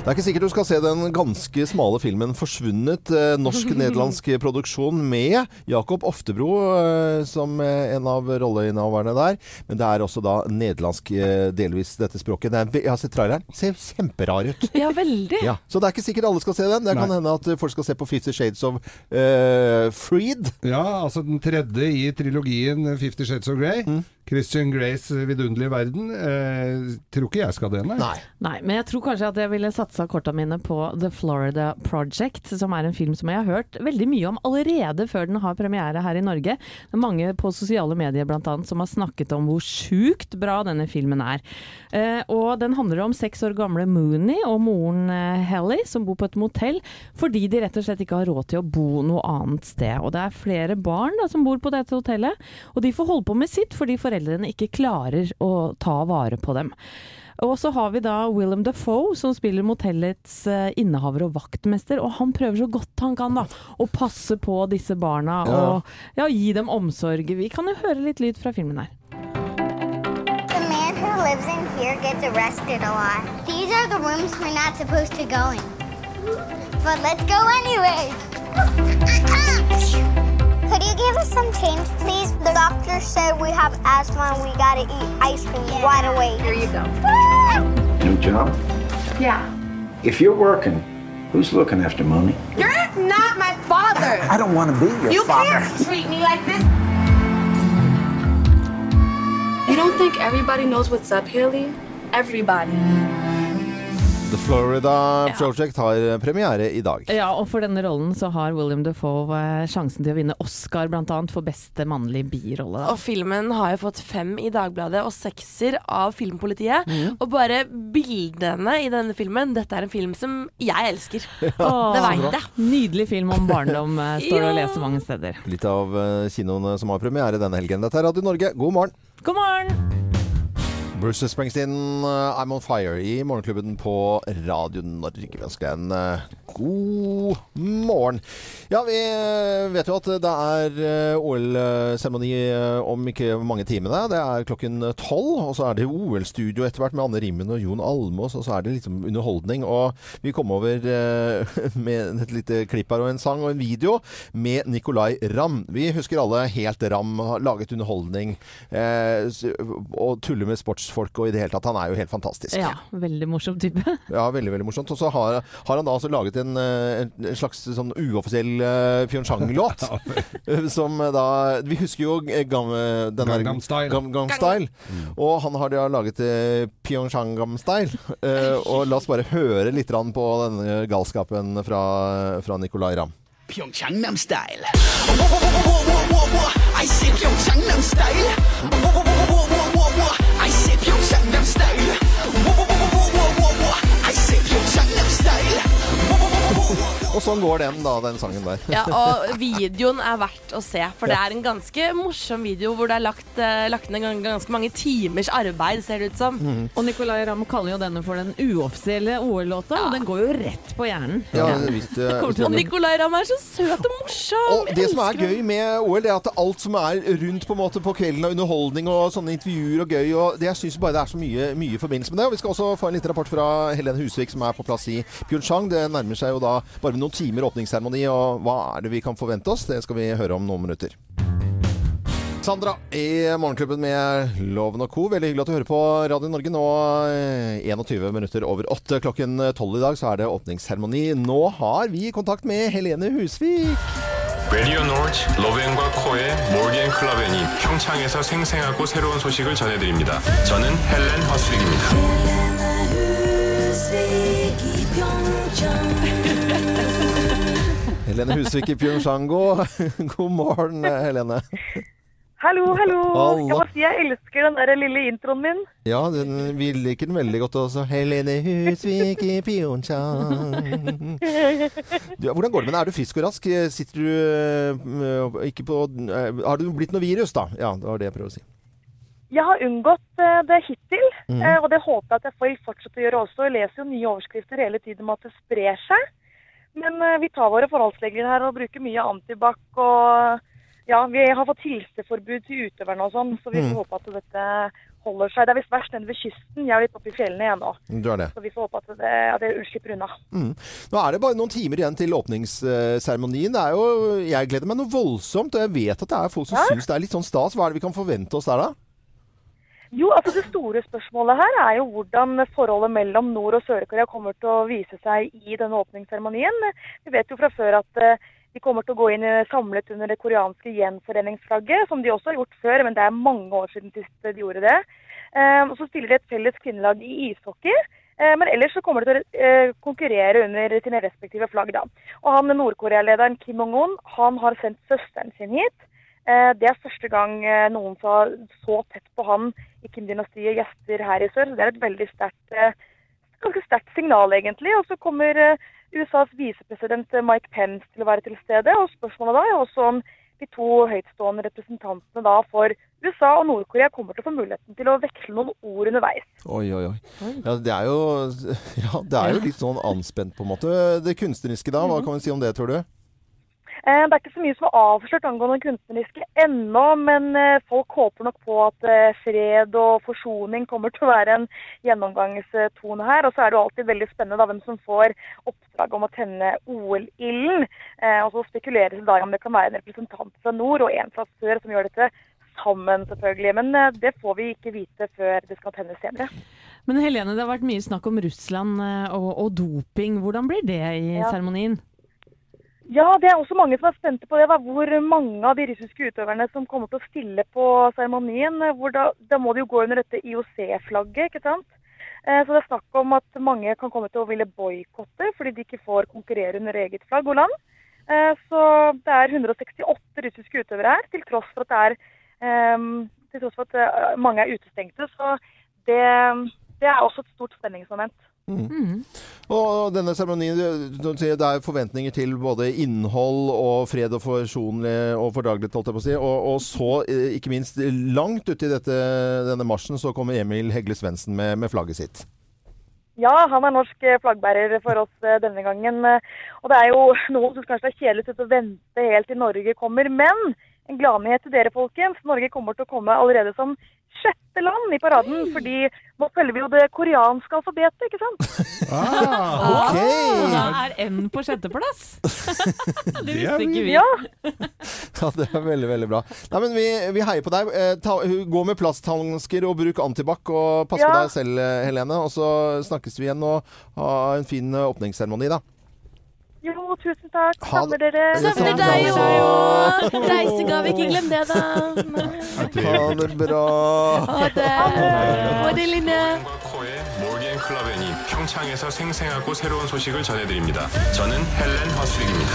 Det er ikke sikkert du skal se den ganske smale filmen 'Forsvunnet', eh, norsk-nederlandsk produksjon med Jakob Oftebro eh, som eh, en av rolleinnehaverne der. Men det er også da nederlandsk delvis dette språket. Det er, jeg har sett traileren. Ser kjemperar ut. Ja, veldig. Ja, så det er ikke sikkert alle skal se den. Det kan Nei. hende at folk skal se på Fifty Shades of uh, Freed. Ja, altså den tredje i trilogien Fifty Shades of Grey. Mm. Christian Grays vidunderlige verden. Eh, tror ikke jeg skal det, nei. Nei. Nei, men jeg tror kanskje at jeg ville satsa korta mine på The Florida Project, som er en film som jeg har hørt veldig mye om allerede før den har premiere her i Norge. Det er mange på sosiale medier annet som har snakket om hvor sjukt bra denne filmen er. Eh, og den handler om seks år gamle Mooney og moren eh, Helly som bor på et motell fordi de rett og slett ikke har råd til å bo noe annet sted. Og det er flere barn da, som bor på dette hotellet, og de får holde på med sitt fordi foreldrene ikke klarer å ta vare på dem. Og så har vi da Willem Dafoe, som spiller motellets eh, innehaver og vaktmester. Og han prøver så godt han kan da, å passe på disse barna Ja. og ja, gi dem omsorg. Vi kan jo høre litt lyd fra filmen her. Lives in here gets arrested a lot. These are the rooms we're not supposed to go in. But let's go anyway. Could you give us some change, please? The doctor said we have asthma and we gotta eat ice cream right away. Here you go. New job? Yeah. If you're working, who's looking after Mooney? You're not my father. I don't want to be your You father. can't treat me like this. You don't think everybody knows what's up, Haley? Everybody. The Florida Project har premiere i dag. Ja, og for denne rollen så har William Dafoe eh, sjansen til å vinne Oscar blant annet for beste mannlige birolle. da. Og filmen har jo fått fem i Dagbladet og sekser av Filmpolitiet. Og bare bildene i denne filmen Dette er en film som jeg elsker. Åh, det veit jeg. Nydelig film om barndom, eh, står det å Ja. lese mange steder. Litt av eh, kinoene som har premiere denne helgen. Dette er Radio Norge, god morgen! God morgen! Bruce Springsteen, eh, I'm on fire i Morgenklubben på Radio Norge. Vi ønsker deg en eh, god morgen. Ja, vi eh, vet jo at det er OL-seremoni om ikke mange timene. Det er klokken tolv, og så er det OL-studio etter hvert med Anne Rimmen og Jon Almås, og så er det liksom underholdning. Og vi kom over med et lite klipp her og en sang og en video med Nicolay Ramm. Vi husker alle helt Ramm, laget underholdning og tuller med sportsfolk og i det hele tatt. Han er jo helt fantastisk. Ja, veldig morsom type. Ja, veldig, veldig morsomt. Og så har, har han da altså laget en, eh, en, slags sånn uoffisiell uh, Pyeongchang-låt. eh, som da Vi husker jo gam, den der- Gangnam Style. Gam, gam Style. Og han har da laget uh, Pyeongchang-Gam Style. Uh, og la oss bare høre litt på denne galskapen fra, fra Nicolay Ramm. Pyeongchangnam style. I say Pyeongchangnam style. Oh. Og sånn går den, da, den sangen der. Ja, og videoen er verdt å se, for det er en ganske morsom video hvor det er lagt, eh, lagt ned ganske mange timers arbeid, ser det ut som. Og Nicolay Ramm kaller jo denne for den uoffisielle OL-låta, og den går jo rett på hjernen. Ja, visst, eh, Kommer Og Nicolay Ramm er så søt og morsom! Og det som er gøy med OL, det er at alt som er rundt på en måte på kvelden av underholdning og sånne intervjuer og gøy, og det, jeg syns bare det er så mye, mye i forbindelse med det. Og vi skal også få en liten rapport fra Helene Husvik, som er på plass i Pyeongchang. Det nærmer seg jo da bare noen timer åpningsseremoni, og hva er det vi kan forvente oss? Det skal vi høre om noen minutter. Sandra i Morgenklubben med Loven og Co. Veldig hyggelig at du hører på Radio Norge. Nå eh, 21 minutter over åtte. Klokken 12 i dag så er det åpningsseremoni. Nå har vi kontakt med Helene Husvik. 레디오 노트 러브앤과 코의 몰디앤 클라벤이 평창에서 생생하고 새로운 소식을 전해드립니다. 저는 헬렌 허스윅입니다. Helene Husvik i Pyeongchango. God, morgen, Helene. Hallo, hallo. Hallo. Jeg må si jeg elsker den der lille introen min. Ja, den, vi liker den veldig godt også. Helene Husvik i Pyeongchang. Du, hvordan går det med deg? Er du frisk og rask? Sitter du øh, ikke på øh, Har du blitt noe virus, da? Ja, det var det jeg prøver å si. Jeg har unngått eh, det hittil, eh, og det håper jeg at jeg får fortsette å gjøre også. Jeg leser jo nye overskrifter hele tiden om at det sprer seg. Men eh, vi tar våre forholdsregler her og bruker mye antibac. Og ja, vi har fått hilseforbud til utøverne og sånn, så vi får får håpe at dette holder seg. Det er visst verst nede ved kysten. Jeg er litt oppe i fjellene igjen nå. Du er det. Så vi får håpe at det, at det slipper unna. Mm. Nå er det bare noen timer igjen til åpningsseremonien. Det er jo, jeg gleder meg noe voldsomt, og jeg vet at det er folk som Ja. syns det er litt sånn stas. Hva er det vi kan forvente oss der, da? Jo, altså Det store spørsmålet her er jo hvordan forholdet mellom Nord- og Sør-Korea kommer til å vise seg i denne åpningsseremonien. Vi vet jo fra før at eh, de kommer til å gå inn eh, samlet under det koreanske gjenforeningsflagget, som de også har gjort før, men det er mange år siden sist de gjorde det. Eh, og Så stiller de et felles kvinnelag i ishockey. Eh, Men ellers så kommer de til å eh, konkurrere under sine respektive flagg. da. Og han Nord-Korea-lederen Kim Jong-un han har sendt søsteren sin hit. Eh, Det er første gang eh, noen så, så tett på han Kim-dynastiet gjester her i sør. Så det er et veldig sterkt, eh, ganske sterkt signal, egentlig. Og så kommer eh, USAs visepresident eh, Mike Pence til å være til stede. Og spørsmålet da er også om de to høytstående representantene da for USA og Nord-Korea kommer til å få muligheten til å veksle noen ord underveis. Oi, oi, oi. Ja, det er jo, ja, det er jo litt sånn anspent, på en måte. Det kunstneriske da, hva kan vi si om det, tror du? Eh, Det er ikke så mye som er avslørt angående kunstneriske ennå, men eh, folk håper nok på at eh, fred og forsoning kommer til å være en gjennomgangstone her. Og så er det jo alltid veldig spennende da, hvem som får oppdrag om å tenne OL-ilden. Og så spekuleres det da om det kan være en representant fra nord og en fra sør som gjør dette sammen, selvfølgelig. Men det får vi ikke vite før det skal tennes senere. Men Helene, det har vært mye snakk om Russland og, og doping. Hvordan blir det i seremonien? Ja, det er også mange som er spente på det. Da. Hvor mange av de russiske utøverne som kommer til å stille på seremonien. Da, da må de jo gå under dette IOC-flagget, ikke sant. Eh, Så det er snakk om at mange kan komme til å ville boikotte fordi de ikke får konkurrere under eget flagg og land. Eh, Så det er 168 russiske utøvere her, til tross for at er eh, til tross for at eh, mange er utestengte. Så det, det er også et stort spenningsmoment. Og denne seremonien, det er forventninger til både innhold og fred og forsonlig og fordragelighet, holdt jeg på å si. Og, og så, eh, ikke minst, langt uti i dette, denne marsjen, så kommer Emil Hegle Svendsen med, med flagget sitt. Ja, han er norsk eh, flaggbærer for oss eh, denne gangen. Og det er jo noen som kanskje er kjedelig til å vente helt til Norge kommer. Men en gladnyhet til dere, folkens. Norge kommer til å komme allerede som sjette land i paraden. Fordi nå følger vi jo det koreanske alfabetet, ikke sant? Ah, Ok! Ah, da er N på sjetteplass! det Det er visste ikke vi. Ja, Ja, det er veldig, veldig bra. Nei, men vi, vi heier på deg. Eh, ta, gå med plasthansker og bruk antibac, og pass på deg selv, Helene. Og så snakkes vi igjen og ha en fin eh, åpningsseremoni, da. Jo, tusen takk. Savner dere. Savner samme. deg òg! Reisegave, ikke glem det, da. Ha det bra. Ha det. Ha det, Line. 몰겐 클라벤이 평창에서 생생하고 새로운 소식을 전해드립니다. 저는 헬렌 허스릭입니다.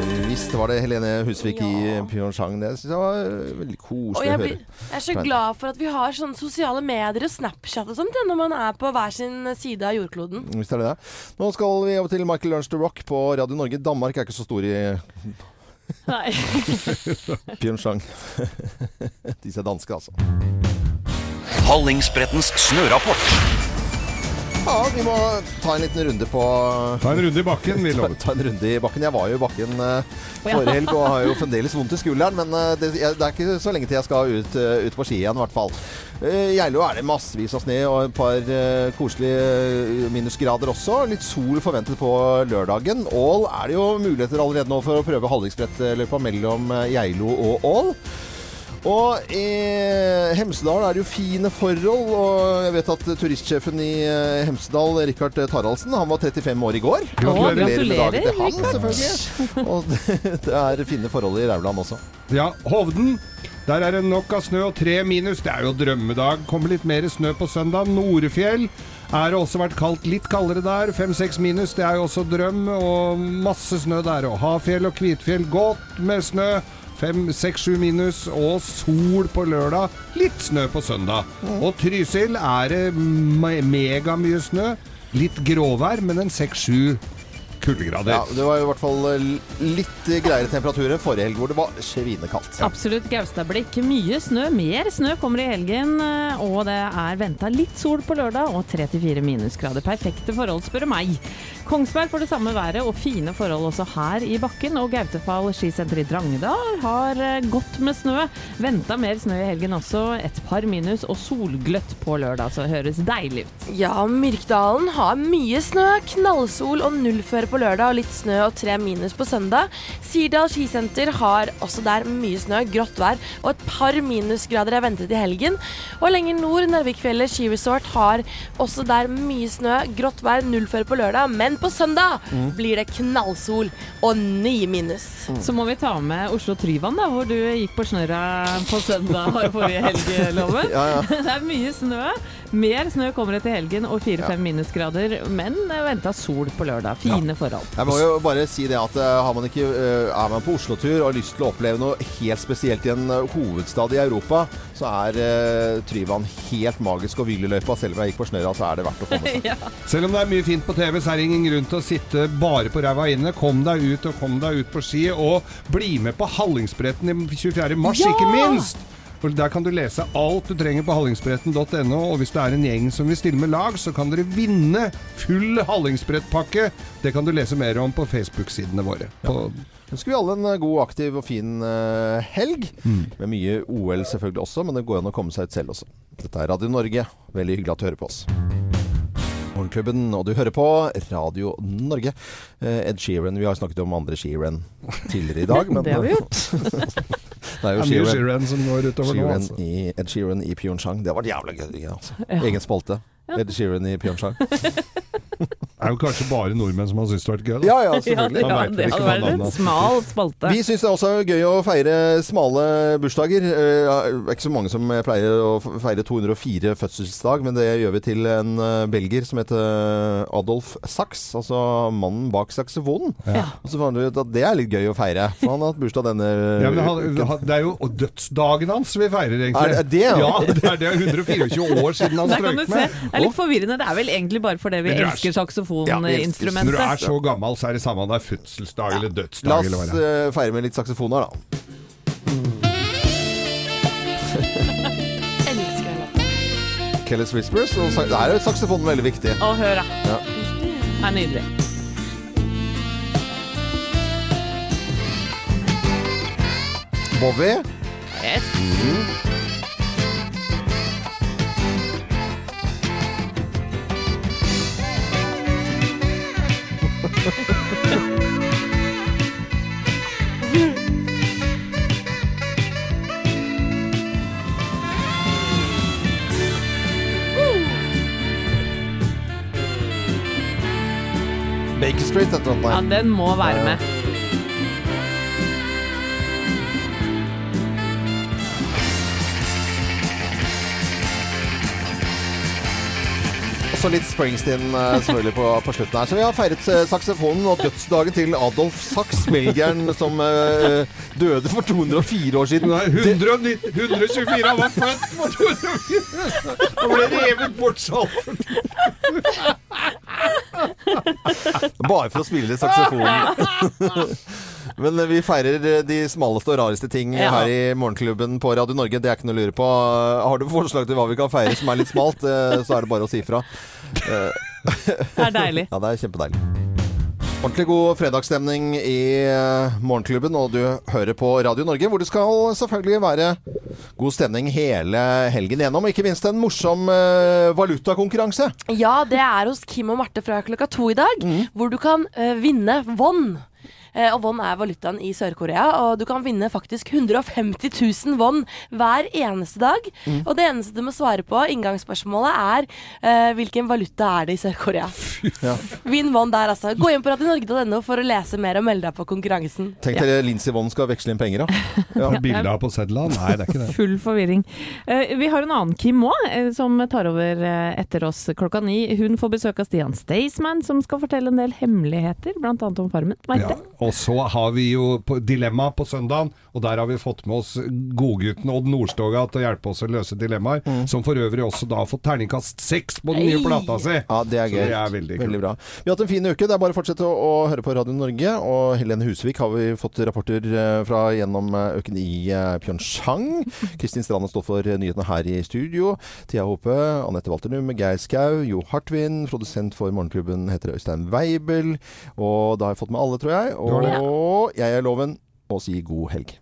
Ja, visst var det Helene Husvik i Pyeongchang. Det synes jeg var eh, veldig koselig jeg, å blir, høre. jeg er så glad for at vi har sånne sosiale medier og Snapchat og sånt når man er på hver sin side av jordkloden. Visst er det det. Nå skal vi over til Michael Lunch to Rock på Radio Norge. Danmark er ikke så stor i Nei. Pyeongchang. Disse er danske, altså. Hallingsbrettens snørapport. Ja, vi må ta en liten runde på Ta en runde i bakken, vi Ta, ta en runde i bakken. Jeg var jo i bakken uh, forrige helg og har jo fremdeles vondt i skulderen. Men uh, det, jeg, det er ikke så lenge til jeg skal ut, uh, ut på ski igjen, i hvert fall. I Geilo er det massevis av snø og et par koselige minusgrader også. Litt sol forventet på lørdagen. Ål er det jo muligheter allerede nå for å prøve hallingsbrettløypa mellom Geilo og Ål. Og i Hemsedal er det jo fine forhold, og jeg vet at turistsjefen i eh, Hemsedal, Rikard Taraldsen, han var 35 år i går. Gratulerer. med dagen til han, selvfølgelig. Og det, det er fine forhold i Rauland også. Ja, Hovden. Der er det nok av snø og tre minus. Det er jo drømmedag. Kommer litt mer snø på søndag. Norefjell er det også vært kaldt litt kaldere der. Fem-seks minus, det er jo også drøm. Og masse snø der. Og Hafjell og Kvitfjell godt med snø. Fem, seks, sju minus og sol på lørdag. Litt snø på søndag. Og Trysil er det me- megamye snø. Litt gråvær, men en seks-sju kuldegrader. Ja, det var i hvert fall eh, litt greiere temperaturer enn forrige helg, hvor det var svinekaldt. Absolutt Gaustadblikk. Mye snø. Mer snø kommer i helgen, eh, og det er venta litt sol på lørdag og 3-4 minusgrader. Perfekte forhold, spør du meg. Kongsberg får det samme været og fine forhold også her i bakken. Og Gautefall skisenter i Drangedal har eh, godt med snø. Venta mer snø i helgen også. Et par minus og solgløtt på lørdag, så høres deilig ut. Ja, Myrkdalen har mye snø, knallsol og nullføre på lørdag og litt snø og tre minus på søndag. Sirdal skisenter har også der mye snø, grått vær og et par minusgrader er ventet i helgen. Og lenger nord, Narvikfjellet skiresort har også der mye snø, grått vær, nullføre på lørdag. Men på søndag blir det knallsol og nye minus. Så må vi ta med Oslo Tryvann, da, hvor du gikk på snørra på søndag forrige helg, Loven. Ja, ja. Det er mye snø. Mer snø kommer etter helgen og fire-fem minusgrader, men venta sol på lørdag. Fine forhold. Jeg må jo bare si det at eh, har man ikke, eh, er man på Oslo-tur og har lyst til å oppleve noe helt spesielt i en eh, hovedstad i Europa, så er uh, Tryvann helt magisk. Og Wyliløypa, selv om jeg gikk på snørra, så er det verdt å få med seg. Ja. Selv om det er mye fint på TV, så er det ingen grunn til å sitte bare på ræva inne. Kom deg ut og kom deg ut på ski, og bli med på Hallingsbretten i 24. mars, Ja! ikke minst! For Der kan du lese alt du trenger på hallingsbretten.no, og hvis det er en gjeng som vil stille med lag, så kan dere vinne full hallingsbrettpakke. Det kan du lese mer om på Facebook-sidene våre. På, Ønsker vi alle en eh, god, aktiv og fin uh, helg. Med mye OL selvfølgelig også, men det går an å komme seg ut selv også. Dette er Radio Norge. Veldig hyggelig at du hører på oss. Morgenklubben, og du hører på Radio Norge. Eh, Ed Sheeran Vi har snakket om andre Sheeran tidligere i dag. Men Det har vi gjort. det er jo er Sheeran, Sheeran som går utover nå. Altså. i, Ed Sheeran i Pyeongchang. Det var jævla gøy. Altså. Egen spalte. Ed Sheeran i Pyeongchang. Det er jo kanskje bare nordmenn som har syntes det har vært gøy. Da. Ja, ja, Ja, selvfølgelig. ja, det hadde vært en smal spalte. Vi syns det er også gøy å feire smale bursdager. Eh, Det er ikke så mange som pleier å feire 204 fødselsdag, men det gjør vi til en belger belgier som heter Adolf Sachs, altså mannen bak saksofonen. Og så fant vi ut at det er litt gøy å feire, for han har hatt bursdag denne Ja, men han, uken. det er jo dødsdagen hans vi feirer, egentlig. Er det det, ja? Ja, det er, det er 124 år siden han strøk med. Det er litt forvirrende. Det er vel egentlig bare fordi vi elsker du er Ja, Når du er så gammel, så er det samme om det er fødselsdag eller dødsdag. La eller hva oss det er. eh, feire med litt saksofon her, da. Kelly's Whispers. Og sa- der er jo saksofonen veldig viktig. Å, høre. Ja. Det er nydelig. Bowie. Yes. Baker Street heter den. Ja, den må være med. Også litt Springsteen eh, selvfølgelig på, på slutten her. Så vi har feiret eh, saksofonen og dødsdagen til Adolf Sachs, belgieren som eh, døde for 204 år siden. Nei, 109 124 han var født på 204! Han ble revet bort sånn. Bare for å spille saksofon. Men eh, vi feirer eh, de smaleste og rareste ting Ja. her i Morgenklubben på Radio Norge. Det er ikke noe å lure på. Har du forslag til hva vi kan feire som er litt smalt, eh, så er det bare å si ifra. Eh, Det er deilig. Ja, det er kjempedeilig. Ordentlig god fredagsstemning i eh, Morgenklubben, og du hører på Radio Norge, hvor det skal selvfølgelig være god stemning hele helgen gjennom. Ikke minst en morsom eh, valutakonkurranse. Ja, det er hos Kim og Marte fra klokka to i dag, hvor du kan eh, vinne won. Eh, og won er valutaen i Sør-Korea, og du kan vinne faktisk 150 000 won hver eneste dag. Og det eneste du må svare på, inngangsspørsmålet, er eh, hvilken valuta er det i Sør-Korea. Ja. Vinn won der, altså. Gå inn på radionorge.no for å lese mer og melde deg på konkurransen. Tenk dere Lincy Won skal veksle inn penger, da. Ja. Bilde på sedla? Nei, det er ikke det. Full forvirring. Eh, vi har en annen Kim òg, som tar over eh, etter oss klokka ni. Hun får besøk av Stian Staysman, som skal fortelle en del hemmeligheter, bl.a. om Farmen. Ja. Marte? Og så har vi jo Dilemma på søndagen, og der har vi fått med oss godgutten Odd Nordstoga til å hjelpe oss å løse dilemmaer. Mm. Som for øvrig også da har fått terningkast seks på den nye plata si. Ja, det er gøy. det er veldig kult. bra. Vi har hatt en fin uke. Det er bare å fortsette å, å høre på Radio Norge. Og Helene Husvik har vi fått rapporter eh, fra gjennom eh, øken i eh, Pyeongchang. Kristin Strand har stått for eh, nyhetene her i studio. Thea Hope, Anette Walternum, Geir Skau, Jo Hartvin. Produsent for Morgenklubben heter Øystein Weibel. Og da har jeg fått med alle, tror jeg. det. Og jeg er Loven. Og sier god helg.